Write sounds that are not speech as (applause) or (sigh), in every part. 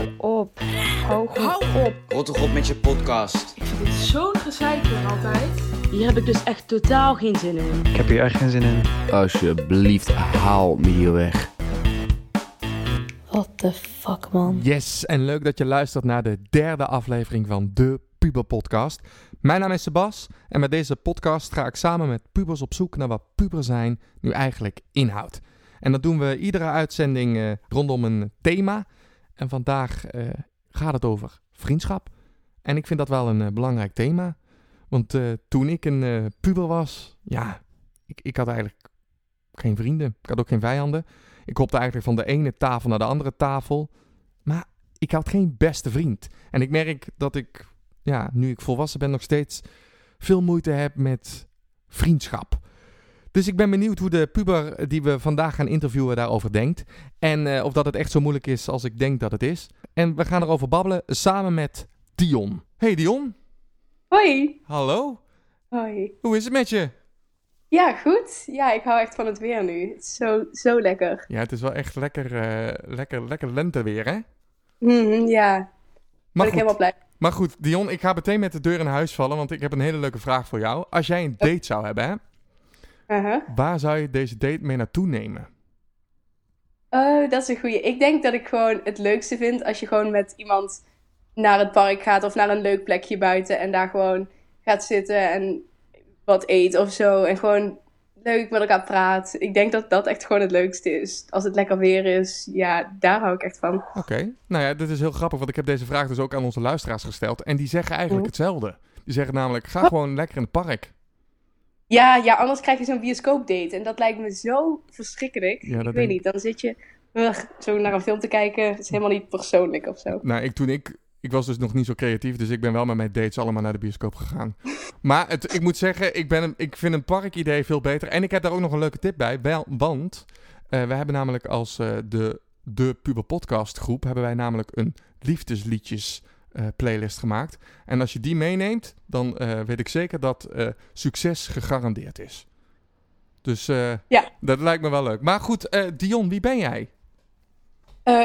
Hou op. Hou op. Rot toch op met je podcast. Ik vind dit zo'n gezeik altijd. Hier heb ik dus echt totaal geen zin in. Ik heb hier echt geen zin in. Alsjeblieft, haal me hier weg. What the fuck, man. Yes, en leuk dat je luistert naar de derde aflevering van de Puber Podcast. Mijn naam is Sebas en met deze podcast ga ik samen met pubers op zoek naar wat puber zijn nu eigenlijk inhoudt. En dat doen we iedere uitzending eh, rondom een thema. En vandaag eh, gaat het over vriendschap. En ik vind dat wel een eh, belangrijk thema. Want eh, toen ik een puber was, ja, ik, ik had eigenlijk geen vrienden. Ik had ook geen vijanden. Ik hopte eigenlijk van de ene tafel naar de andere tafel. Maar ik had geen beste vriend. En ik merk dat ik, ja, nu ik volwassen ben, nog steeds veel moeite heb met vriendschap. Dus ik ben benieuwd hoe de puber die we vandaag gaan interviewen daarover denkt. En eh, of dat het echt zo moeilijk is als ik denk dat het is. En we gaan erover babbelen samen met Dion. Hey Dion. Hoi. Hallo. Hoi. Hoe is het met je? Ja, goed. Ja, ik hou echt van het weer nu. Het is zo, zo lekker. Ja, het is wel echt lekker, eh, lekker, lekker lenteweer, hè? Mhm, ja, Maar ben ik helemaal blij. maar goed, Dion, ik ga meteen met de deur in huis vallen, want ik heb een hele leuke vraag voor jou. Als jij een date zou hebben, hè, Uh-huh. waar zou je deze date mee naartoe nemen? Oh, dat is een goeie. Ik denk dat ik gewoon het leukste vind als je gewoon met iemand naar het park gaat of naar een leuk plekje buiten en daar gewoon gaat zitten en wat eet of zo. En gewoon leuk met elkaar praat. Ik denk dat dat echt gewoon het leukste is. Als het lekker weer is, ja, daar hou ik echt van. Oké, nou ja, dit is heel grappig, want ik heb deze vraag dus ook aan onze luisteraars gesteld. En die zeggen eigenlijk Mhm. hetzelfde. Die zeggen namelijk, ga gewoon lekker in het park. Ja, ja, anders krijg je zo'n bioscoopdate. En dat lijkt me zo verschrikkelijk. Ja, ik weet denk- niet, dan zit je ugh, zo naar een film te kijken. Het is helemaal niet persoonlijk of zo. Nou, ik, toen ik, ik was dus nog niet zo creatief, dus ik ben wel met mijn dates allemaal naar de bioscoop gegaan. (laughs) maar het, ik moet zeggen, ik, ben ik vind een parkidee veel beter. En ik heb daar ook nog een leuke tip bij, wel, want eh, we hebben namelijk als eh, de, de Puber Podcast groep, hebben wij namelijk een liefdesliedjes eh, playlist gemaakt. En als je die meeneemt, dan eh, weet ik zeker dat eh, succes gegarandeerd is. Dus Ja. dat lijkt me wel leuk. Maar goed, Dion, wie ben jij?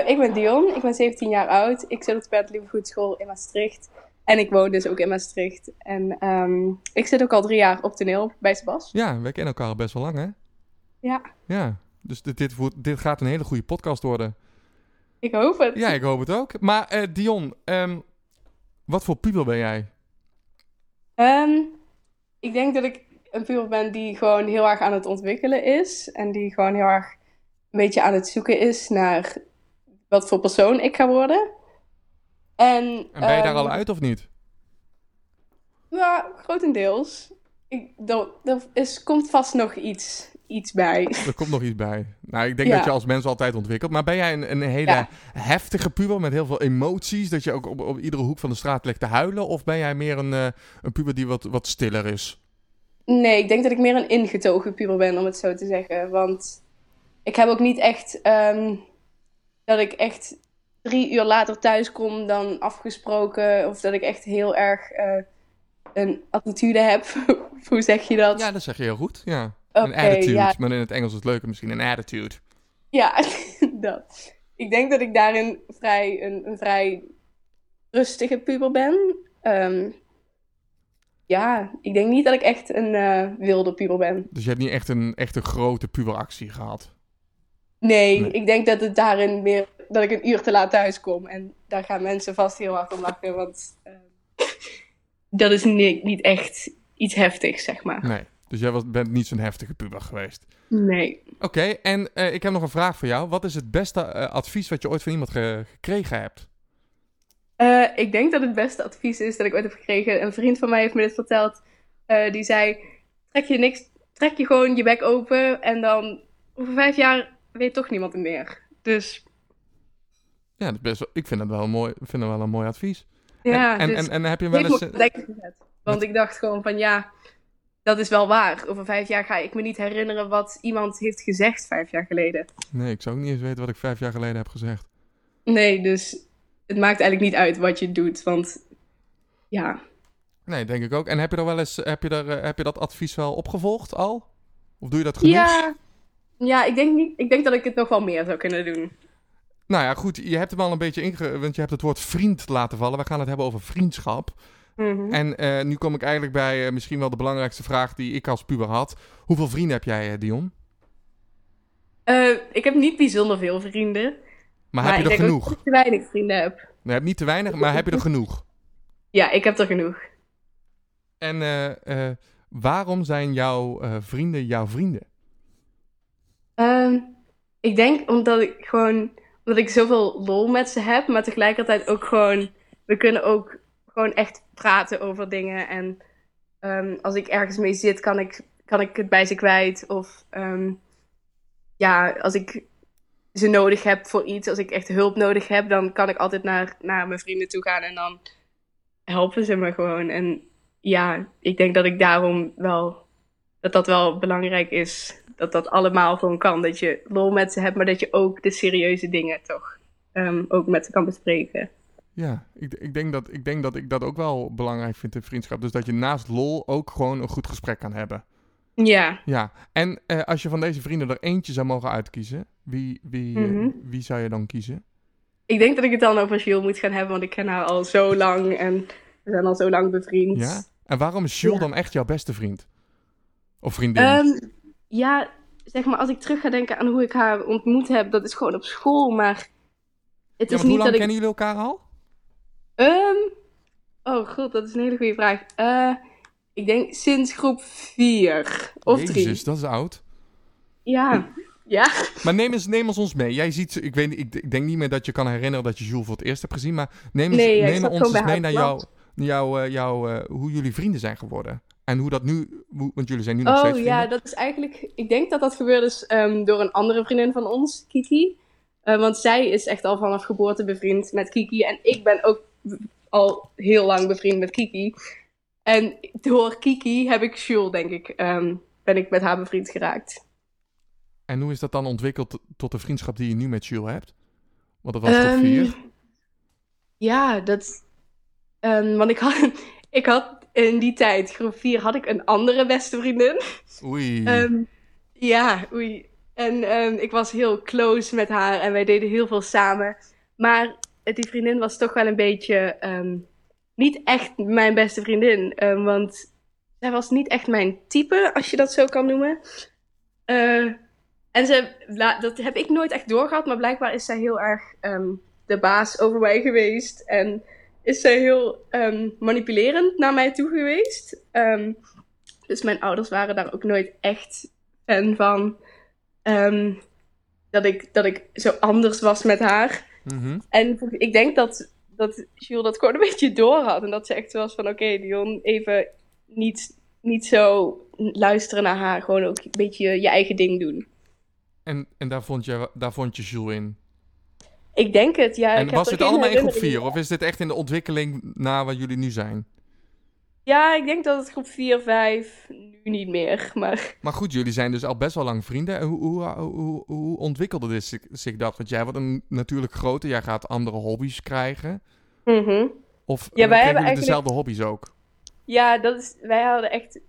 Ik ben Dion, ik ben 17 jaar oud. Ik zit op de Bert Lievegoedschool in Maastricht. En ik woon dus ook in Maastricht. En ehm, ik zit ook al drie jaar op toneel bij Sebas. Ja, we kennen elkaar al best wel lang, hè? Ja, Ja, dus dit, dit, dit gaat een hele goede podcast worden. ik hoop het. Ja, ik hoop het ook. Maar Dion, ehm, wat voor puber ben jij? Ehm, ik denk dat ik een puber ben die gewoon heel erg aan het ontwikkelen is. En die gewoon heel erg een beetje aan het zoeken is naar wat voor persoon ik ga worden. En, En ben je daar ehm, al uit of niet? Ja, grotendeels. Ik, er er is, komt vast nog iets, iets bij. Er komt nog iets bij. Nou, ik denk Ja. dat je als mens altijd ontwikkelt. Maar ben jij een, een hele Ja. heftige puber met heel veel emoties? Dat je ook op, op iedere hoek van de straat ligt te huilen? Of ben jij meer een, eh, een puber die wat, wat stiller is? Nee, ik denk dat ik meer een ingetogen puber ben, om het zo te zeggen. Want ik heb ook niet echt ehm, dat ik echt drie uur later thuis kom dan afgesproken. Of dat ik echt heel erg eh, een attitude heb. (laughs) Hoe zeg je dat? Ja, dat zeg je heel goed. Ja. Een attitude. ja. Maar in het Engels is het leuker misschien. Een attitude. Ja, (laughs) dat. Ik denk dat ik daarin vrij, een, een vrij rustige puber ben. Ehm, ja, ik denk niet dat ik echt een eh, wilde puber ben. Dus je hebt niet echt een, echt een grote puberactie gehad. Nee, Nee. ik denk dat het daarin meer dat ik een uur te laat thuis kom. En daar gaan mensen vast heel hard om lachen, want ehm, (laughs) dat is niet, niet echt iets heftigs, zeg maar. Nee. Dus jij was, bent niet zo'n heftige puber geweest. Nee. Oké, en eh, ik heb nog een vraag voor jou. Wat is het beste eh, advies wat je ooit van iemand ge- gekregen hebt? Eh, ik denk dat het beste advies is dat ik ooit heb gekregen. Een vriend van mij heeft me dit verteld. Die zei: trek je niks, trek je gewoon je bek open en dan over vijf jaar weet toch niemand het meer. Dus Ja, dat is best wel, ik vind dat wel een mooi, ik vind dat wel een mooi advies. ja, en, en, dus en, en heb je wel eens... denken gezet. Want ik dacht gewoon van ja, dat is wel waar. Over vijf jaar ga ik me niet herinneren wat iemand heeft gezegd vijf jaar geleden. Nee, ik zou ook niet eens weten wat ik vijf jaar geleden heb gezegd. Nee, dus het maakt eigenlijk niet uit wat je doet. Want ja, Nee, denk ik ook. En heb je, er wel eens, heb, je er, eh, heb je dat advies wel opgevolgd al? Of doe je dat genoeg? ja, ja ik, denk niet, ik denk dat ik het nog wel meer zou kunnen doen. Nou ja, goed, je hebt hem al een beetje inge... Want je hebt het woord vriend laten vallen. We gaan het hebben over vriendschap. Mhm. En eh, nu kom ik eigenlijk bij eh, misschien wel de belangrijkste vraag die ik als puber had. Hoeveel vrienden heb jij, eh, Dion? Ik heb niet bijzonder veel vrienden. Maar, heb je er genoeg? ik te weinig vrienden heb. Je hebt niet te weinig, maar heb je er genoeg? (laughs) Ja, ik heb er genoeg. En waarom zijn jouw vrienden jouw vrienden? Ehm, ik denk omdat ik gewoon, omdat ik zoveel lol met ze heb, maar tegelijkertijd ook gewoon, we kunnen ook gewoon echt praten over dingen. En ehm, als ik ergens mee zit, kan ik, kan ik het bij ze kwijt. Of ehm, ja, als ik ze nodig heb voor iets, als ik echt hulp nodig heb, dan kan ik altijd naar, naar mijn vrienden toe gaan en dan helpen ze me gewoon. En ja, ik denk dat ik daarom wel, dat dat wel belangrijk is. Dat dat allemaal gewoon kan. Dat je lol met ze hebt, maar dat je ook de serieuze dingen toch ehm, ook met ze kan bespreken. Ja, ik, ik, denk dat, ik denk dat ik dat ook wel belangrijk vind in vriendschap. Dus dat je naast lol ook gewoon een goed gesprek kan hebben. Ja, Ja, en eh, als je van deze vrienden er eentje zou mogen uitkiezen, wie, wie, eh, Mhm. wie zou je dan kiezen? ik denk dat ik het dan over Jules moet gaan hebben, want ik ken haar al zo lang en we zijn al zo lang bevriend. Ja? En waarom is Jules Ja. dan echt jouw beste vriend? Of vriendin? Ehm, ja, zeg maar, als ik terug ga denken aan hoe ik haar ontmoet heb, dat is gewoon op school, maar het ja, is want hoe niet lang dat ik... kennen jullie elkaar al? Ehm, oh god, dat is een hele goede vraag. Eh, ik denk sinds groep 4 of 3. Jezus, dat is oud. Ja, ja. Maar neem, eens, neem eens ons mee. Jij ziet, ik, weet, ik, ik denk niet meer dat je kan herinneren dat je Jules voor het eerst hebt gezien. Maar neem, eens, Nee, neem ons eens mee naar op jou, jou, eh, jou, eh, hoe jullie vrienden zijn geworden. En hoe dat nu, hoe- want jullie zijn nu nog steeds Oh vrienden. ja, dat is eigenlijk. Ik denk dat dat gebeurd is ehm, door een andere vriendin van ons, Kiki. Want zij is echt al vanaf geboorte bevriend met Kiki. En ik ben ook al heel lang bevriend met Kiki. En door Kiki heb ik Jules, denk ik, ehm, ben ik met haar bevriend geraakt. En hoe is dat dan ontwikkeld tot de vriendschap die je nu met Jules hebt? Want dat was Ehm, vier. Ja, dat. ehm, want ik had, (laughs) ik had in die tijd, groep 4, had ik een andere beste vriendin. Oei. Ja, oei. En ik was heel close met haar en wij deden heel veel samen. Maar die vriendin was toch wel een beetje ehm, niet echt mijn beste vriendin. Ehm, want zij was niet echt mijn type, als je dat zo kan noemen. Eh, en ze, dat heb ik nooit echt doorgehad, maar blijkbaar is zij heel erg ehm, de baas over mij geweest. En is zij heel manipulerend naar mij toe geweest. Dus mijn ouders waren daar ook nooit echt fan van. dat, ik, dat ik zo anders was met haar. Mhm. En ik denk dat, dat Jules dat gewoon een (laughs) beetje door had. En dat ze echt was van, oké Dion, even niet, niet zo luisteren naar haar. Gewoon ook een beetje je eigen ding doen. En, en daar, vond je, daar vond je Jules in. Ik denk het, ja. en was dit allemaal in groep herinnering 4? Of is dit echt in de ontwikkeling naar waar jullie nu zijn? Ja, ik denk dat het groep 4, 5, nu niet meer. Maar Maar goed, jullie zijn dus al best wel lang vrienden. En hoe, hoe, hoe, hoe ontwikkelde dit zich, zich dat? Want jij wordt een natuurlijk groter. Jij gaat andere hobby's krijgen. Mhm. Of Ja, kregen wij hebben eigenlijk- dezelfde hobby's ook? ja, dat is, wij hadden echt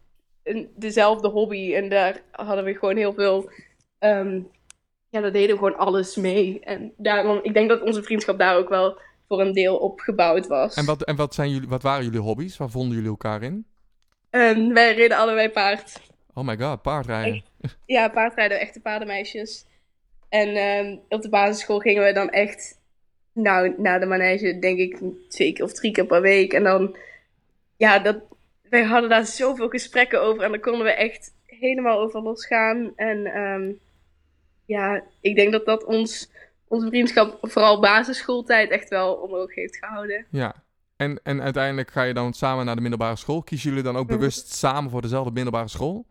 een, dezelfde hobby. En daar hadden we gewoon heel veel... ehm, ja, daar deden we gewoon alles mee. En daarom, ik denk dat onze vriendschap daar ook wel voor een deel op gebouwd was. En, wat, en wat, zijn jullie, wat waren jullie hobby's? Waar vonden jullie elkaar in? En wij reden allebei paard. Oh my god, paardrijden. Ja, paardrijden, echte paardenmeisjes. En ehm, op de basisschool gingen we dan echt, nou, naar de manege, denk ik, twee keer of drie keer per week. En dan, ja, dat, wij hadden daar zoveel gesprekken over en dan konden we echt helemaal over losgaan. En ehm, ja, ik denk dat dat ons, onze vriendschap, vooral basisschooltijd, echt wel omhoog heeft gehouden. Ja. En, en uiteindelijk ga je dan samen naar de middelbare school. Kiezen jullie dan ook Mhm. bewust samen voor dezelfde middelbare school?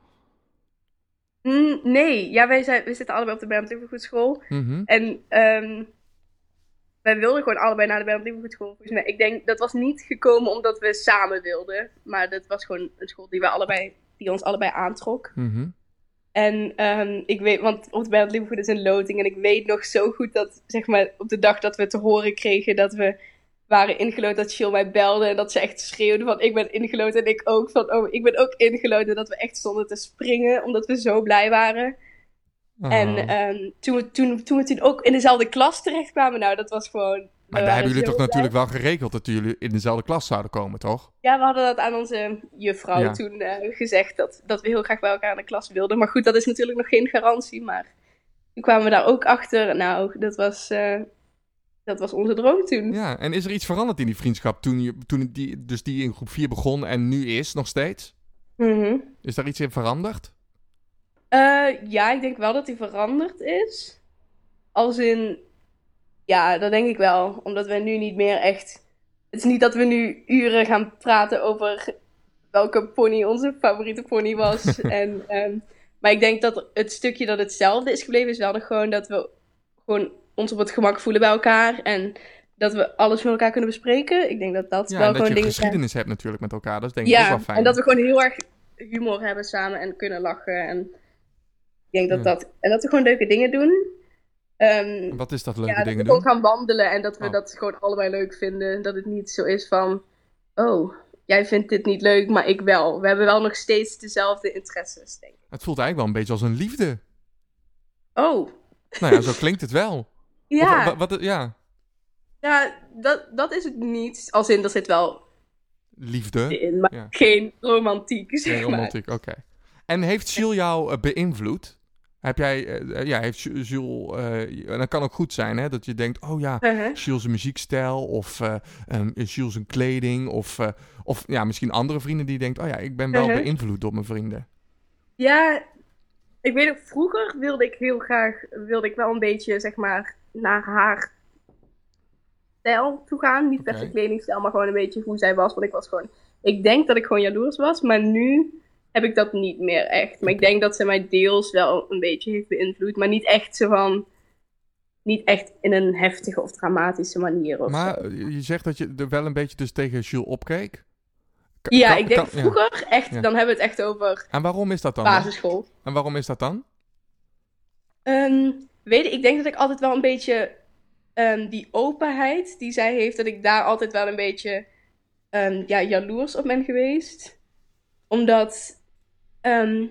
Mm, nee, ja, wij, zijn, wij zitten allebei op de Bernd Lievergoedschool. Mhm. En ehm, wij wilden gewoon allebei naar de Bernd Lievergoedschool. Volgens mij. Ik denk dat was niet gekomen omdat we samen wilden. Maar dat was gewoon een school die, we allebei, die ons allebei aantrok. Mhm. En ehm, ik weet, want op de Bernd Lievergoed is een loting. En ik weet nog zo goed dat, zeg maar, op de dag dat we te horen kregen dat we waren ingeloten, dat Jill mij belde. En dat ze echt schreeuwde van, ik ben ingeloten. En ik ook van, oh, ik ben ook ingeloten. Dat we echt stonden te springen, omdat we zo blij waren. Oh. En ehm, toen, we, toen, toen we toen ook in dezelfde klas terechtkwamen, nou, dat was gewoon... maar daar hebben jullie toch blij. natuurlijk wel geregeld dat jullie in dezelfde klas zouden komen, toch? Ja, we hadden dat aan onze juffrouw Ja. toen eh, gezegd, dat, dat we heel graag bij elkaar in de klas wilden. Maar goed, dat is natuurlijk nog geen garantie, maar toen kwamen we daar ook achter. Nou, dat was, eh, dat was onze droom toen. Ja, en is er iets veranderd in die vriendschap toen, je, toen die, dus die in groep 4 begon en nu is nog steeds? Mhm. Is daar iets in veranderd? Eh, ja, ik denk wel dat die veranderd is. Als in, ja, dat denk ik wel. Omdat we nu niet meer echt. Het is niet dat we nu uren gaan praten over welke pony onze favoriete pony was. (laughs) en, ehm, maar ik denk dat het stukje dat hetzelfde is gebleven, is wel nog gewoon dat we gewoon ons op het gemak voelen bij elkaar. En dat we alles met elkaar kunnen bespreken. Ik denk dat dat Ja, wel dat gewoon je dingen zijn. geschiedenis hebt natuurlijk met elkaar. Dat is denk ik ook Ja, wel fijn. en dat we gewoon heel erg humor hebben samen en kunnen lachen. En ik denk dat Ja. dat... En dat we gewoon leuke dingen doen. En Wat is dat leuke ja, dat we gewoon gaan wandelen en dat we Oh. dat gewoon allebei leuk vinden. Dat het niet zo is van... Oh, jij vindt dit niet leuk, maar ik wel. We hebben wel nog steeds dezelfde interesses, denk ik. Het voelt eigenlijk wel een beetje als een liefde. Oh, Nou ja, zo (laughs) klinkt het wel. ja. Of, wat, ja, ja dat, dat is het niet. Als in, er zit wel liefde. in, maar Ja. geen romantiek, zeg romantiek, oké. En heeft Jules jou eh, beïnvloed? Heb jij, eh, eh, ja, heeft Ju- Jules, eh, en dat kan ook goed zijn, hè, dat je denkt, oh ja, Uh-huh. Jules' muziekstijl, of um, Jules' een kleding, of, of ja, misschien andere vrienden die denkt, oh ja, ik ben wel Uh-huh. beïnvloed door mijn vrienden. Ja, ik weet ook, vroeger wilde ik heel graag, wilde ik wel een beetje, zeg maar, naar haar stijl toe gaan. Niet per se kledingstijl, maar gewoon een beetje hoe zij was. Want ik was gewoon, ik denk dat ik gewoon jaloers was, maar nu heb ik dat niet meer echt. Maar ik denk dat ze mij deels wel een beetje heeft beïnvloed, maar niet echt zo van, niet echt in een heftige of dramatische manier of Maar zo. je zegt dat je er wel een beetje dus tegen Jules opkeek. Ja, ik denk ja. vroeger, echt, Ja. dan hebben we het echt over En waarom is dat dan? dan? basisschool. En waarom is dat dan? Ehm, weet ik, ik denk dat ik altijd wel een beetje ehm, die openheid die zij heeft, dat ik daar altijd wel een beetje ehm, ja, jaloers op ben geweest. Omdat, ehm,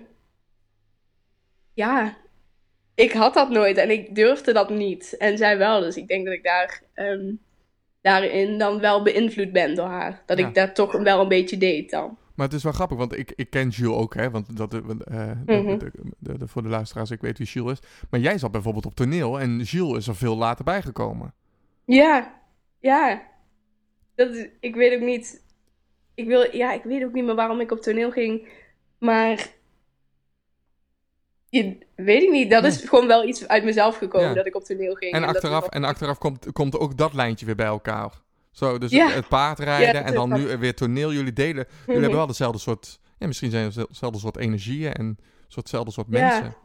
ja, ik had dat nooit en ik durfde dat niet. En zij wel, dus ik denk dat ik daar, ehm, daarin dan wel beïnvloed ben door haar. Dat Ja. ik dat toch wel een beetje deed dan. Maar het is wel grappig, want ik, ik ken Jules ook, hè. Want dat, eh, eh, Mhm. de- de- de- voor de luisteraars, ik weet wie Jules is. Maar jij zat bijvoorbeeld op toneel en Jules is er veel later bijgekomen. Ja, ja. Dat is, ik weet ook niet. Ik wil, ja, ik weet ook niet meer waarom ik op toneel ging. Maar. Je, weet ik niet. Dat is gewoon wel iets uit mezelf gekomen Ja. dat ik op toneel ging. En achteraf, en achteraf komt, komt ook dat lijntje weer bij elkaar. Zo, dus Ja. het, paardrijden en dan nu weer toneel. Jullie delen, (laughs) jullie hebben wel dezelfde soort, ja, misschien zijn het dezelfde soort energieën en soort, hetzelfde soort mensen.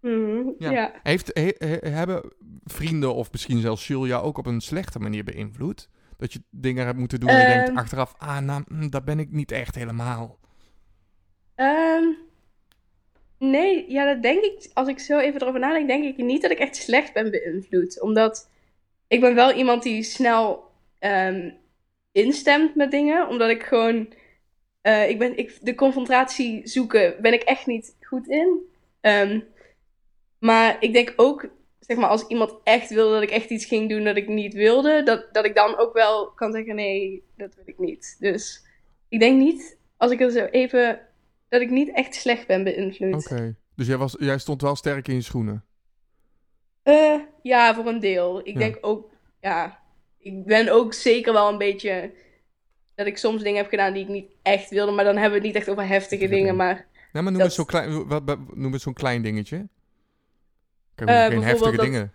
Mhm, Ja. ja. Heeft, he- he- hebben vrienden of misschien zelfs Jules jou ook op een slechte manier beïnvloed? Dat je dingen hebt moeten doen en je denkt Ehm. achteraf, ah, nou, hm, dat ben ik niet echt helemaal. Ehm, nee, ja, dat denk ik. Als ik zo even erover nadenk, denk ik niet dat ik echt slecht ben beïnvloed. Omdat ik ben wel iemand die snel ehm, instemt met dingen. Omdat ik gewoon. eh, ik ben, ik, de confrontatie zoeken ben ik echt niet goed in. Ehm, maar ik denk ook, zeg maar, als iemand echt wilde dat ik echt iets ging doen dat ik niet wilde, dat, dat ik dan ook wel kan zeggen: nee, dat wil ik niet. Dus ik denk niet, als ik er zo even dat ik niet echt slecht ben beïnvloed. Oké. Dus jij, was, jij stond wel sterk in je schoenen. Eh, ja, voor een deel. Ik Ja. denk ook, ja, ik ben ook zeker wel een beetje dat ik soms dingen heb gedaan die ik niet echt wilde, maar dan hebben we het niet echt over heftige dingen, maar Nee, maar noem Dat- eens zo'n klein, wat, wat- noem eens zo'n klein dingetje. Kijk, Eh, geen heftige dat- dingen.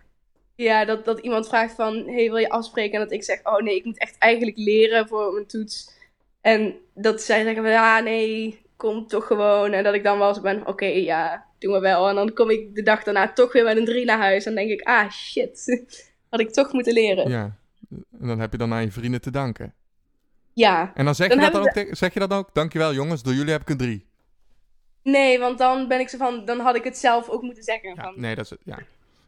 ja, dat, dat iemand vraagt van, hey, wil je afspreken? En dat ik zeg, oh nee, ik moet echt eigenlijk leren voor mijn toets. En dat zij zeggen van, ja, nee, kom toch gewoon. En dat ik dan wel zo ben, oké, ja, doen we wel. En dan kom ik de dag daarna toch weer met een drie naar huis. En dan denk ik, ah, shit, (laughs) had ik toch moeten leren. Ja. En dan heb je dan aan je vrienden te danken. ja. En dan zeg Dan je dat dan ook, zeg je dat ook? Dankjewel jongens, door jullie heb ik een drie. Nee, want dan ben ik zo van, dan had ik het zelf ook moeten zeggen. Ja, van, nee, dat is, ja.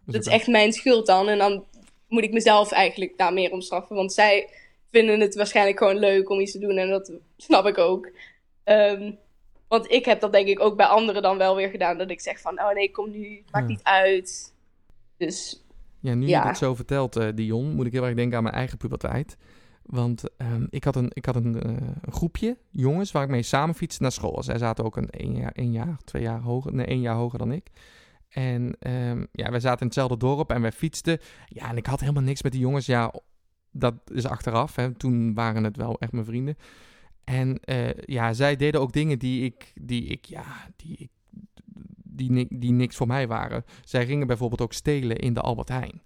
dat ook is echt mijn schuld dan. En dan moet ik mezelf eigenlijk daar meer om straffen. Want zij vinden het waarschijnlijk gewoon leuk om iets te doen. En dat snap ik ook. Ehm, want ik heb dat denk ik ook bij anderen dan wel weer gedaan. Dat ik zeg van, oh nee, kom nu, het maakt Ja. niet uit. Dus Ja, nu Ja. je het zo vertelt, eh, Dion, moet ik heel erg denken aan mijn eigen puberteit. Want ehm, ik had, een, ik had een, eh, een groepje jongens waar ik mee samen fietste naar school. Zij zaten ook een één jaar, één jaar, twee jaar hoger, nee, één jaar hoger dan ik. En ehm, ja, wij zaten in hetzelfde dorp en wij fietsten. Ja, en ik had helemaal niks met die jongens. Ja, dat is achteraf. Hè. Toen waren het wel echt mijn vrienden. En eh, ja, zij deden ook dingen die ik, die ik, ja, die ik, die, die niks voor mij waren. Zij gingen bijvoorbeeld ook stelen in de Albert Heijn.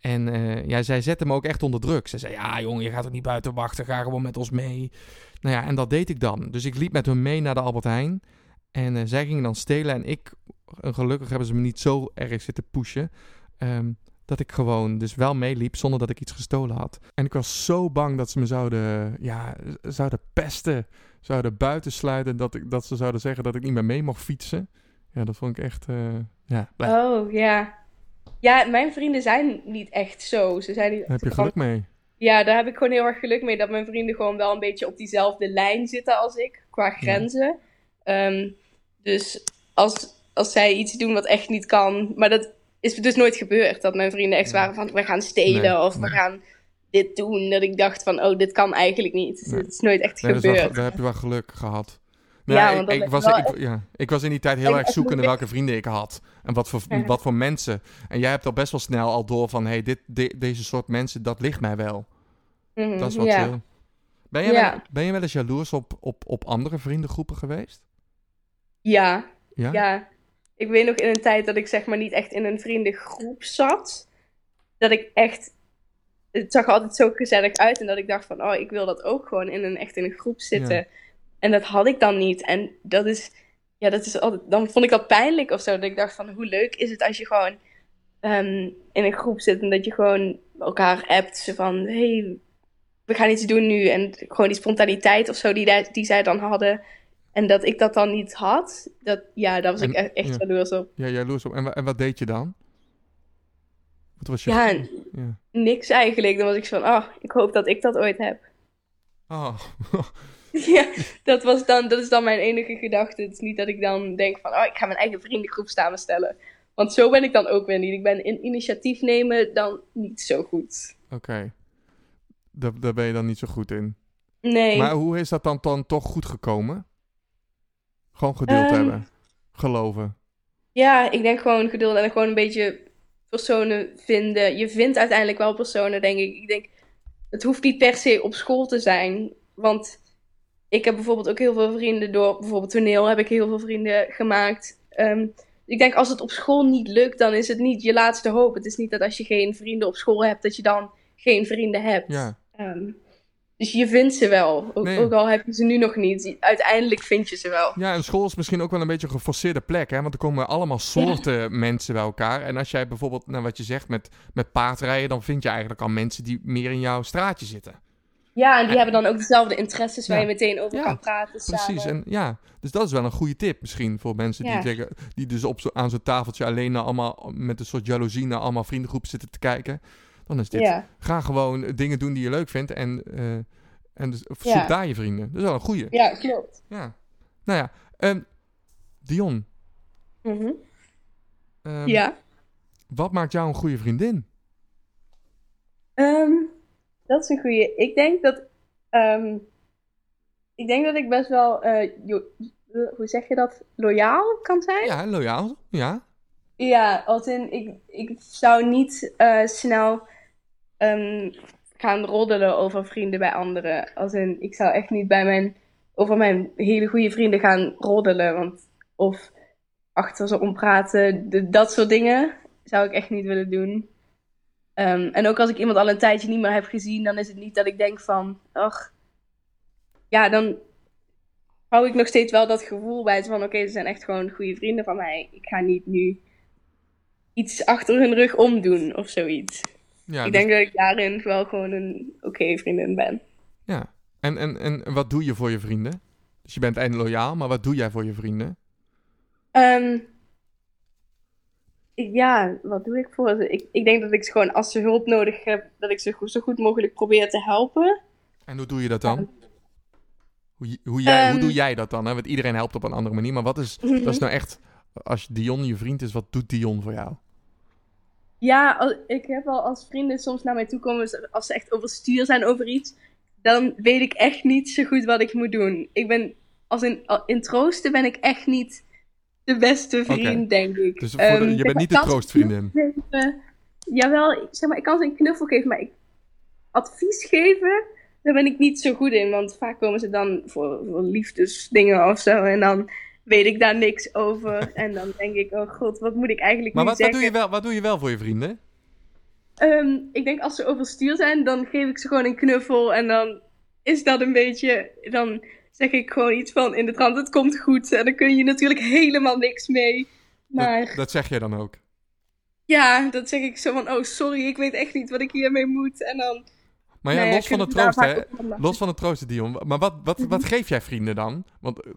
En eh, ja, zij zette me ook echt onder druk. Ze zei, ja jongen, je gaat er niet buiten wachten, ga gewoon met ons mee. Nou ja, en dat deed ik dan. Dus ik liep met hun mee naar de Albert Heijn. En eh, zij gingen dan stelen en ik, gelukkig hebben ze me niet zo erg zitten pushen. ehm, dat ik gewoon dus wel meeliep zonder dat ik iets gestolen had. En ik was zo bang dat ze me zouden, ja, zouden pesten, zouden buitensluiten. Dat, ik, dat ze zouden zeggen dat ik niet meer mee mocht fietsen. Ja, dat vond ik echt, eh, ja, daar Oh, ja. Ja, mijn vrienden zijn niet echt zo. Ze zijn niet heb je geluk mee. Ja, daar heb ik gewoon heel erg geluk mee dat mijn vrienden gewoon wel een beetje op diezelfde lijn zitten als ik, qua grenzen. Ehm, dus als, als zij iets doen wat echt niet kan, maar dat is dus nooit gebeurd, dat mijn vrienden echt waren van we gaan stelen Nee, of we nee. gaan dit doen, dat ik dacht van oh, dit kan eigenlijk niet. Nee. Het is nooit echt dat gebeurd. daar heb je wel geluk gehad. Ja, ik, was, ik, ja, ik was in die tijd heel erg zoekende welke vrienden ik had. En wat voor, Ja. wat voor mensen. En jij hebt al best wel snel al door van... hey, dit, de- deze soort mensen, dat ligt mij wel. Mhm, Dat is wat ja. Ben je, Ja. wel, ben je wel eens jaloers op, op, op andere vriendengroepen geweest? Ja, Ja? Ja, ik weet nog in een tijd dat ik zeg maar niet echt in een vriendengroep zat. Dat ik echt. Het zag er altijd zo gezellig uit. En dat ik dacht van, oh, ik wil dat ook gewoon in een, echt in een groep zitten. Ja. En dat had ik dan niet. En dat is. Ja, dat is altijd. Dan vond ik dat pijnlijk of zo. Dat ik dacht van, hoe leuk is het als je gewoon ehm, in een groep zit. En dat je gewoon elkaar appt. Zo van, hey, we gaan iets doen nu. En gewoon die spontaniteit of zo die, die zij dan hadden. En dat ik dat dan niet had, dat, ja, daar was ik En- echt, echt ja. jaloers op. Ja, jaloers op. En, wa- en wat deed je dan? Wat was je... Ja, ja. niks eigenlijk. Dan was ik zo van, oh, ik hoop dat ik dat ooit heb. Oh. (laughs) ja, dat, was dan, dat is dan mijn enige gedachte. Het is niet dat ik dan denk van, oh, ik ga mijn eigen vriendengroep samenstellen. Want zo ben ik dan ook weer niet. Ik ben in initiatief nemen dan niet zo goed. Oké. Daar, daar ben je dan niet zo goed in. Nee. Maar hoe is dat dan, dan toch goed gekomen? Gewoon geduld Ehm, hebben. Geloven. Ja, ik denk gewoon geduld en gewoon een beetje personen vinden. Je vindt uiteindelijk wel personen, denk ik. Ik denk, het hoeft niet per se op school te zijn. Want ik heb bijvoorbeeld ook heel veel vrienden door bijvoorbeeld toneel heb ik heel veel vrienden gemaakt. Ehm, ik denk als het op school niet lukt, dan is het niet je laatste hoop. Het is niet dat als je geen vrienden op school hebt, dat je dan geen vrienden hebt. Ja. Ehm, dus je vindt ze wel. Ook, Nee. ook al heb je ze nu nog niet. Uiteindelijk vind je ze wel. Ja, en school is misschien ook wel een beetje een geforceerde plek, hè? Want er komen allemaal soorten mensen bij elkaar. En als jij bijvoorbeeld, nou wat je zegt, met, met paardrijden, dan vind je eigenlijk al mensen die meer in jouw straatje zitten. Ja, en die hebben dan ook dezelfde interesses waar Ja. je meteen over Ja, kan praten Precies, en ja, dus dat is wel een goede tip misschien voor mensen die, zeggen, die dus op zo, aan zo'n tafeltje alleen naar allemaal, met een soort jaloezie naar allemaal vriendengroepen zitten te kijken. Dan is dit, Ja. ga gewoon dingen doen die je leuk vindt en, eh, en dus, zoek Ja. daar je vrienden. Dat is wel een goede. ja, klopt. Ja. Nou ja, ehm, Dion, ehm, Ja. wat maakt jou een goede vriendin? Ehm, dat is een goeie. Ik denk dat... ik denk dat ik best wel... eh, hoe zeg je dat? Loyaal kan zijn? Ja, loyaal. Ja. Ja, als in... Ik, ik zou niet eh, snel ehm, gaan roddelen over vrienden bij anderen. Als in, ik zou echt niet bij mijn... Over mijn hele goede vrienden gaan roddelen. Want... Of achter ze ompraten. De, dat soort dingen zou ik echt niet willen doen. Ehm, en ook als ik iemand al een tijdje niet meer heb gezien, dan is het niet dat ik denk van, ach, ja, dan hou ik nog steeds wel dat gevoel bij van, oké, ze zijn echt gewoon goede vrienden van mij. Ik ga niet nu iets achter hun rug omdoen of zoiets. Ja ik dus- denk dat ik daarin wel gewoon een oké vriendin ben. ja. En, en, en wat doe je voor je vrienden? Dus je bent eindelijk loyaal, maar wat doe jij voor je vrienden? Ehm, ik- ja, wat doe ik voor ze? Ik, ik denk dat ik ze gewoon, als ze hulp nodig hebben, dat ik ze go- zo goed mogelijk probeer te helpen. En hoe doe je dat dan? Hoe, hoe, jij, hoe Ehm. doe jij dat dan? Hè? Want iedereen helpt op een andere manier. Maar wat is, (laughs) dat is nou echt... Als Dion je vriend is, wat doet Dion voor jou? Ja, al- ik heb wel als vrienden soms naar mij toe komen als ze echt overstuur zijn over iets. Dan weet ik echt niet zo goed wat ik moet doen. Ik ben, als in, al- in troosten ben ik echt niet de beste vriend, denk ik. Dus de- Ehm, je bent niet de troostvriendin. geven. Jawel, zeg maar, ik kan ze een knuffel geven, maar ik, advies geven, daar ben ik niet zo goed in. Want vaak komen ze dan voor, voor liefdesdingen of zo. En dan weet ik daar niks over. (laughs) En dan denk ik, oh god, wat moet ik eigenlijk Maar nu wat, wat, zeggen? doe je wel, wat doe je wel voor je vrienden? Ehm, ik denk als ze overstuur zijn, dan geef ik ze gewoon een knuffel. En dan is dat een beetje. Dan zeg ik gewoon iets van in de trant: het komt goed. En dan kun je natuurlijk helemaal niks mee. Maar Dat, dat zeg jij dan ook. ja, dat zeg ik zo van: oh sorry, ik weet echt niet wat ik hiermee moet. En dan. Maar ja, los van troosten, vaak hè? Los van het troosten, Dion. Maar wat, wat, wat geef jij vrienden dan? Want eh,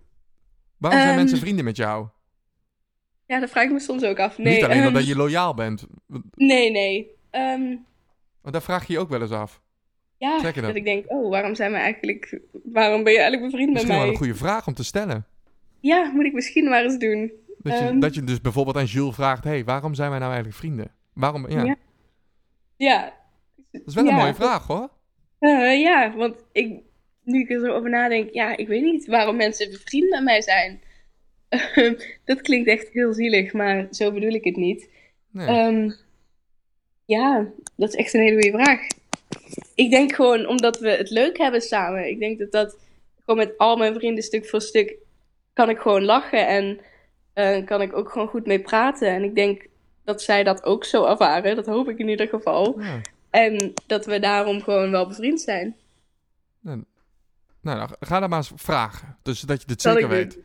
waarom zijn Ehm, mensen vrienden met jou? Ja, dat vraag ik me soms ook af. Nee, Niet alleen ehm, omdat je loyaal bent. Nee, nee. Ehm, Maar daar vraag je je ook wel eens af. ja, dat? dat ik denk: oh, waarom zijn we eigenlijk. Waarom ben je eigenlijk bevriend met Misschien wel mij? een goede vraag om te stellen. Ja, moet ik misschien maar eens doen. Dat je, Ehm. dat je dus bijvoorbeeld aan Jules vraagt: hey, waarom zijn wij nou eigenlijk vrienden? Waarom? Ja, Ja. Ja, dat is wel een mooie vraag hoor. Eh, ja, want ik, nu ik er zo over nadenk, ja, ik weet niet waarom mensen bevriend met mij zijn. dat klinkt echt heel zielig, maar zo bedoel ik het niet. Nee. Ehm, ja, dat is echt een hele goede vraag. Ik denk gewoon omdat we het leuk hebben samen. Ik denk dat dat gewoon met al mijn vrienden stuk voor stuk kan ik gewoon lachen en eh, kan ik ook gewoon goed mee praten. En ik denk dat zij dat ook zo ervaren. Dat hoop ik in ieder geval. Ja. En dat we daarom gewoon wel bevriend zijn. Nou, nou, ga dat maar eens vragen. Dus dat je dit Zal zeker weet. doen.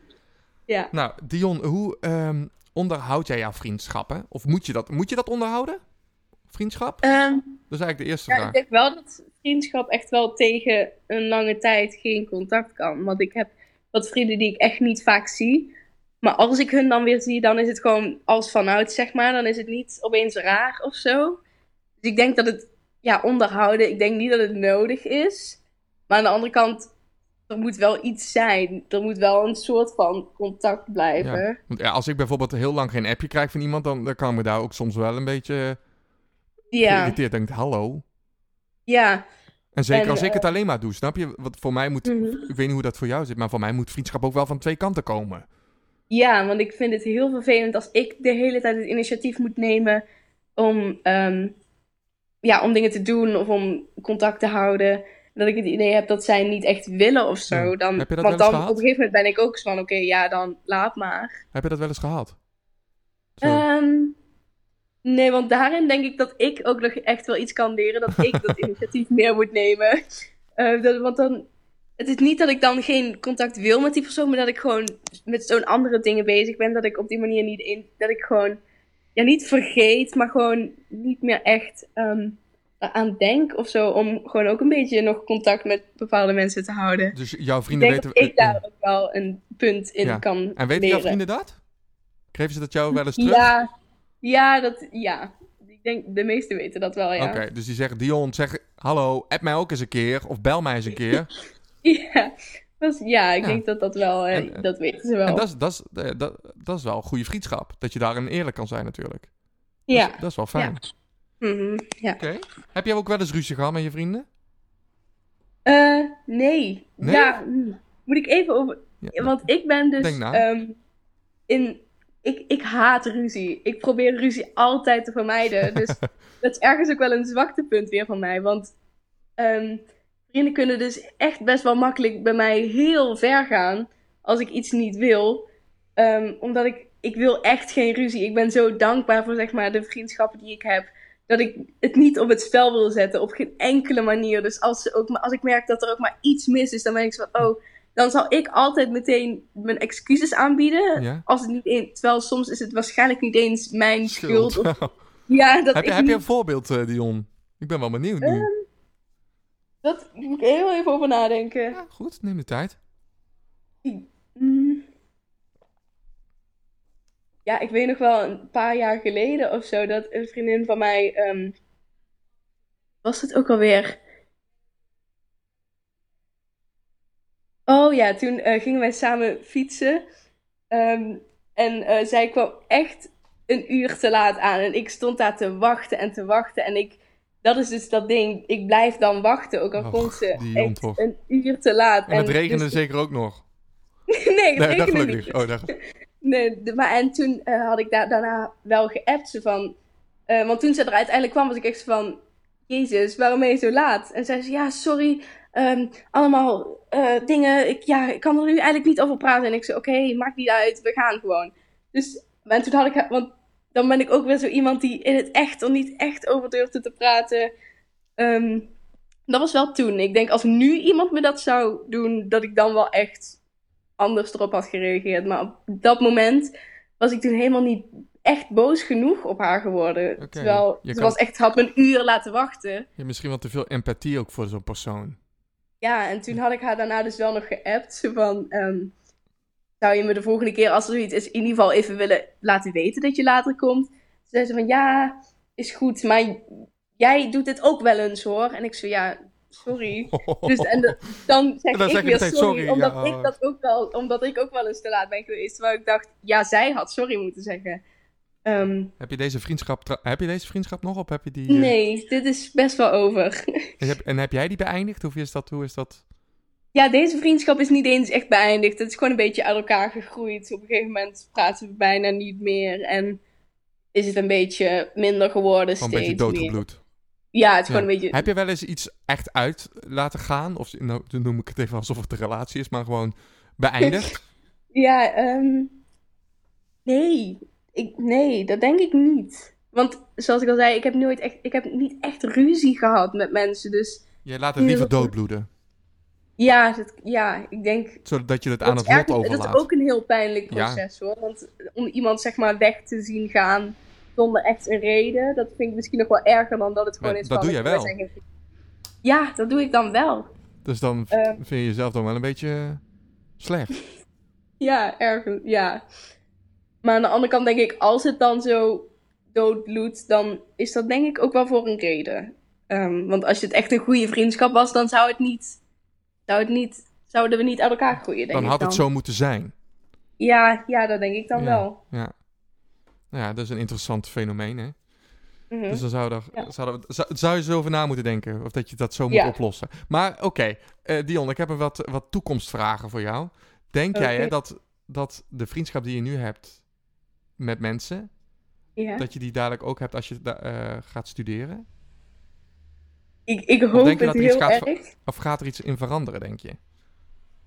Ja. Nou, Dion, hoe ehm, onderhoud jij jouw vriendschappen? Of moet je dat, moet je dat onderhouden? Vriendschap? Ehm, Dat is eigenlijk de eerste ja, vraag. ik denk wel dat vriendschap echt wel tegen een lange tijd geen contact kan. Want ik heb wat vrienden die ik echt niet vaak zie. Maar als ik hun dan weer zie, dan is het gewoon als vanuit, zeg maar. Dan is het niet opeens raar of zo. Dus ik denk dat het, ja, onderhouden, ik denk niet dat het nodig is. Maar aan de andere kant, er moet wel iets zijn. Er moet wel een soort van contact blijven. Ja. Als ik bijvoorbeeld heel lang geen appje krijg van iemand, dan, dan kan ik me daar ook soms wel een beetje Ja, geïrriteerd. Denk, hallo. ja. En zeker En, als ik eh, het alleen maar doe, snap je? Want voor mij moet, Mhm. ik weet niet hoe dat voor jou zit, maar voor mij moet vriendschap ook wel van twee kanten komen. Ja, want ik vind het heel vervelend als ik de hele tijd het initiatief moet nemen om, ehm, ja, om dingen te doen of om contact te houden. Dat ik het idee heb dat zij niet echt willen of zo. Ja. Dan, Heb je dat want dan gehad? op een gegeven moment ben ik ook zo van, oké, ja, dan laat maar. Heb je dat wel eens gehad? Ehm, nee, want daarin denk ik dat ik ook nog echt wel iets kan leren. Dat ik dat (laughs) initiatief meer moet nemen. Eh, dat, want dan, het is niet dat ik dan geen contact wil met die persoon, maar dat ik gewoon met zo'n andere dingen bezig ben. Dat ik op die manier niet in, dat ik gewoon, ja, niet vergeet, maar gewoon niet meer echt ehm, aan denk of zo. Om gewoon ook een beetje nog contact met bepaalde mensen te houden. Dus jouw Ik vrienden denk weten... dat ik daar ook wel een punt in Ja. kan En weten jouw vrienden dat? Geven ze dat jou wel eens terug? Ja, ja, dat, ja. Ik denk, de meesten weten dat wel, ja. Oké, dus die zeggen, Dion, zeg hallo, app mij ook eens een keer. Of bel mij eens een keer. (laughs) Ja, is- ja ik Ja. denk dat dat wel, eh, En- en- dat weten ze wel. En dat is, dat, is, eh, dat, dat is wel een goede vriendschap. Dat je daarin eerlijk kan zijn natuurlijk. ja. Dat, is, dat is wel fijn. Mhm, ja. Oké. Heb jij ook wel eens ruzie gehad met je vrienden? Eh, nee. Nee? Ja, mm. moet ik even over... Ja. Want ik ben dus... Ehm, in... Ik, ik haat ruzie. Ik probeer ruzie altijd te vermijden. (laughs) Dus dat is ergens ook wel een zwaktepunt weer van mij. Want ehm, vrienden kunnen dus echt best wel makkelijk bij mij heel ver gaan. Als ik iets niet wil. Ehm, omdat ik... Ik wil echt geen ruzie. Ik ben zo dankbaar voor zeg maar, de vriendschappen die ik heb. Dat ik het niet op het spel wil zetten. Op geen enkele manier. Dus als, ze ook als ik merk dat er ook maar iets mis is. Dan ben ik zo van... Oh, dan zal ik altijd meteen mijn excuses aanbieden. Ja? Als het niet eens, terwijl soms is het waarschijnlijk niet eens mijn schuld. Schuld. Of, (laughs) ja, dat heb, je, je een voorbeeld, eh, Dion? Ik ben wel benieuwd nu. Dat moet ik heel even over nadenken. Ja, goed, neem de tijd. Mm. Ja, ik weet nog wel een paar jaar geleden of zo dat een vriendin van mij. ehm, was het ook alweer? Oh ja, toen eh, gingen wij samen fietsen. Ehm, en eh, zij kwam echt een uur te laat aan. En ik stond daar te wachten en te wachten. En ik, dat is dus dat ding. Ik blijf dan wachten. Ook al Och, komt ze echt een uur te laat. En het regende dus- zeker ook nog. (laughs) nee, het Nee, regende niet. Oh, dat... Nee, maar en toen eh, had ik daar, daarna wel geappt. Ze van, eh, want toen ze er uiteindelijk kwam, was ik echt van... Jezus, waarom ben je zo laat? En zei ze, ja, sorry. ehm, allemaal eh, dingen. Ik, ja, ik kan er nu eigenlijk niet over praten. En ik zei, oké, maakt niet uit. We gaan gewoon. Dus, en toen had ik... Want dan ben ik ook weer zo iemand die in het echt er niet echt over durfde te praten. Ehm, dat was wel toen. Ik denk, als nu iemand me dat zou doen, dat ik dan wel echt anders erop had gereageerd. Maar op dat moment was ik toen helemaal niet echt boos genoeg op haar geworden. Terwijl je ze kan- was echt, had me een uur laten wachten. Je hebt misschien wel te veel empathie ook voor zo'n persoon. Ja, en toen had ik haar daarna dus wel nog geappt. Van, ehm, zou je me de volgende keer, als er zoiets is, in ieder geval even willen laten weten dat je later komt? Ze zei ze van, ja, is goed, maar jij doet dit ook wel eens hoor. En ik zei, ja, sorry. (laughs) Dus, en de- dan zeg Dan ik zeg weer sorry, sorry, omdat, ja. ik dat ook wel, omdat ik ook wel eens te laat ben geweest. Terwijl ik dacht, ja, zij had sorry moeten zeggen. Ehm, Heb je deze vriendschap, heb je deze vriendschap nog of heb je die... eh, nee, dit is best wel over. En (laughs) heb, en heb jij die beëindigd? Of is dat, hoe is dat? Ja, deze vriendschap is niet eens echt beëindigd. Het is gewoon een beetje uit elkaar gegroeid. Op een gegeven moment praten we bijna niet meer. En is het een beetje minder geworden Gewoon een steeds beetje meer. Ja, het is Ja. gewoon een beetje... Heb je wel eens iets echt uit laten gaan? Of nou, dan noem ik het even alsof het een relatie is, maar gewoon beëindigd? (laughs) Ja, ehm nee. Ik, nee, dat denk ik niet. Want zoals ik al zei, ik heb nooit echt, ik heb niet echt ruzie gehad met mensen. Dus je laat het liever doodbloeden. ja, dat, ja ik denk Zodat je het aan het lot erg- dat overlaat. is ook een heel pijnlijk Ja. proces hoor. Want om iemand zeg maar weg te zien gaan zonder echt een reden, dat vind ik misschien nog wel erger dan dat het gewoon Maar is dat van, doe jij we wel. geen. Ja, dat doe ik dan wel. Dus dan Ehm. vind je jezelf dan wel een beetje eh, slecht. (laughs) Ja, erg. Ja. Maar aan de andere kant denk ik, als het dan zo doodbloedt, dan is dat denk ik ook wel voor een reden. Ehm, want als het echt een goede vriendschap was, dan zou het niet, zou het niet, zouden we niet uit elkaar groeien, denk Dan ik had dan. het zo moeten zijn. Ja, ja, dat denk ik dan ja, wel. Ja. Nou ja, dat is een interessant fenomeen, hè? Mhm. Dus dan zou, Ja. we, zou, je zo over na moeten denken. Of dat je dat zo moet Ja. oplossen. Maar oké, eh, Dion, ik heb een wat, wat toekomstvragen voor jou. Denk jij hè, dat, dat de vriendschap die je nu hebt met mensen... ja. dat je die dadelijk ook hebt als je eh, gaat studeren? Ik, ik hoop denk je het dat iets heel gaat erg. Of gaat er iets in veranderen, denk je?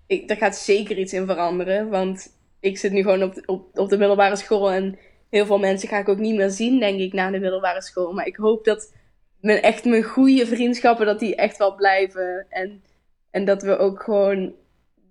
Ik, er gaat zeker iets in veranderen, want ik zit nu gewoon op, de- op, op de middelbare school en heel veel mensen ga ik ook niet meer zien, denk ik, na de middelbare school. Maar ik hoop dat mijn, echt mijn goede vriendschappen, dat die echt wel blijven. En, en dat we ook gewoon,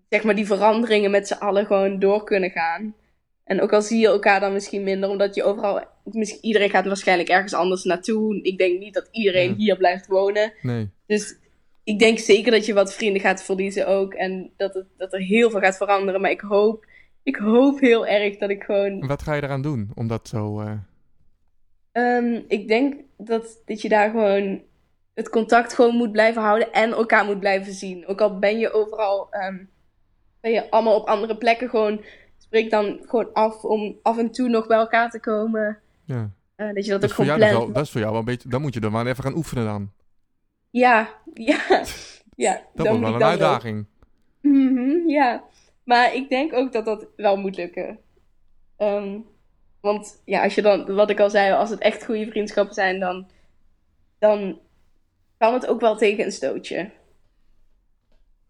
zeg maar, die veranderingen met z'n allen gewoon door kunnen gaan. En ook al zie je elkaar dan misschien minder, omdat je overal, misschien, iedereen gaat waarschijnlijk ergens anders naartoe. Ik denk niet dat iedereen Ja. hier blijft wonen. Nee. Dus ik denk zeker dat je wat vrienden gaat verliezen ook. En dat, het, dat er heel veel gaat veranderen. Maar ik hoop, ik hoop heel erg dat ik gewoon... Wat ga je eraan doen om dat zo... eh, Ehm, ik denk dat, dat je daar gewoon het contact gewoon moet blijven houden. En elkaar moet blijven zien. Ook al ben je overal... ehm, ben je allemaal op andere plekken gewoon... Spreek dan gewoon af om af en toe nog bij elkaar te komen. ja. Eh, dat je dat, Dat, is ook voor gewoon jou dus plant. dat is voor jou wel een beetje... Dan moet je er maar even gaan oefenen dan. Ja, (laughs) ja. ja Dat wordt wel een uitdaging. Mhm, ja, maar ik denk ook dat dat wel moet lukken. Ehm, want ja, als je dan, wat ik al zei, als het echt goede vriendschappen zijn, dan, dan kan het ook wel tegen een stootje.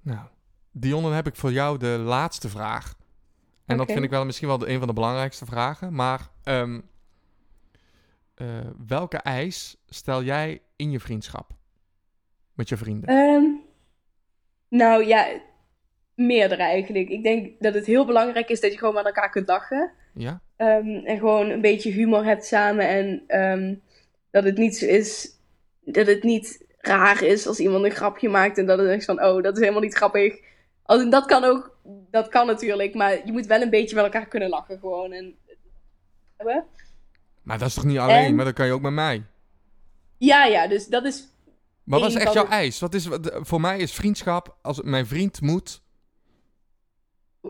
Nou, Dion, dan heb ik voor jou de laatste vraag. En dat vind ik wel misschien wel de, een van de belangrijkste vragen. Maar ehm, eh, welke eis stel jij in je vriendschap? Met je vrienden? Ehm, nou ja, meerdere eigenlijk. Ik denk dat het heel belangrijk is dat je gewoon met elkaar kunt lachen. ja? Ehm, en gewoon een beetje humor hebt samen. En ehm, dat het niet zo is. Dat het niet raar is als iemand een grapje maakt. En dat het is van, oh, dat is helemaal niet grappig. Als, dat kan ook. Dat kan natuurlijk. Maar je moet wel een beetje met elkaar kunnen lachen gewoon. En, hebben. Maar dat is toch niet alleen? En- Maar dat kan je ook met mij. ja, ja, dus dat is. Maar wat is echt jouw eis? Wat is, voor mij is vriendschap, als mijn vriend moet,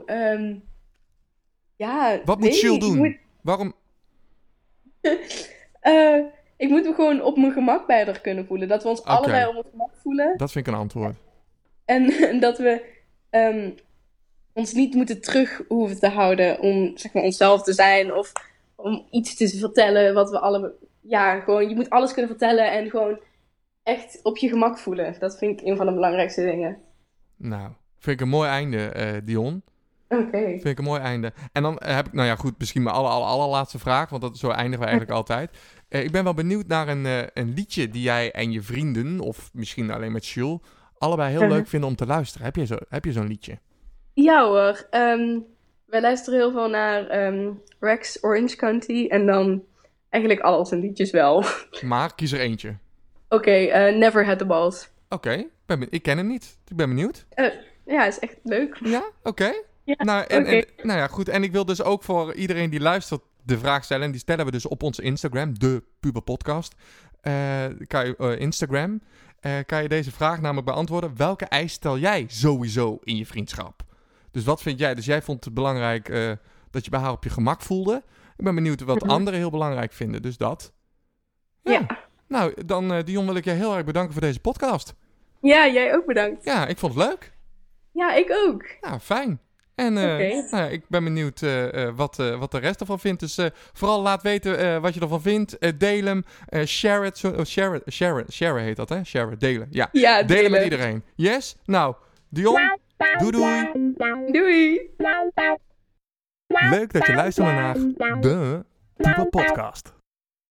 ehm, ja. Wat moet. Ik doen? moet- Waarom? (laughs) eh, ik moet me gewoon op mijn gemak bij haar kunnen voelen. Dat we ons allebei op ons gemak voelen. Dat vind ik een antwoord. En, en (laughs) dat we ehm, ons niet moeten terug hoeven te houden om zeg maar, onszelf te zijn. Of om iets te vertellen wat we alle... Ja, gewoon, je moet alles kunnen vertellen en gewoon echt op je gemak voelen. Dat vind ik een van de belangrijkste dingen. Nou, vind ik een mooi einde, eh, Dion. Oké. Vind ik een mooi einde. En dan heb ik, nou ja, goed, misschien mijn aller, aller, allerlaatste vraag, want dat, zo eindigen we (laughs) eigenlijk altijd. Eh, ik ben wel benieuwd naar een, eh, een liedje die jij en je vrienden, of misschien alleen met Jules, allebei heel leuk vinden om te luisteren. Heb je, zo, heb je zo'n liedje? Ja hoor. ehm, wij luisteren heel veel naar ehm, Rex Orange County. En dan eigenlijk al zijn liedjes wel. Oké, (laughs) Maar kies er eentje. eh, Never Had The Balls. Oké, ik ben ben- ik ken hem niet. Ik ben benieuwd. Ja, is echt leuk. Ja, oké. Ja, nou, en, nou ja, goed. En ik wil dus ook voor iedereen die luistert de vraag stellen. En die stellen we dus op onze Instagram, de Puber Podcast. Eh, kan je, eh, Instagram. eh, kan je deze vraag namelijk beantwoorden. Welke eis stel jij sowieso in je vriendschap? Dus wat vind jij? Dus jij vond het belangrijk dat je bij haar op je gemak voelde. Ik ben benieuwd wat Mhm. anderen heel belangrijk vinden. Dus dat. Ja. Ja. Nou, dan Dion wil ik je heel erg bedanken voor deze podcast. Ja, jij ook bedankt. Ja, ik vond het leuk. Ja, ik ook. Nou, fijn. En eh, nou ik ben benieuwd eh, eh, wat, eh, wat de rest ervan vindt. Dus eh, vooral laat weten eh, wat je ervan vindt. Eh, deel hem. Eh, share it. Oh, share it. Share it. Share heet dat, hè? Share it. Delen. Ja. Ja, Delen met iedereen. Yes? Nou, Dion. Doei doei. Doei. Leuk dat je luisterde naar de Puber Podcast.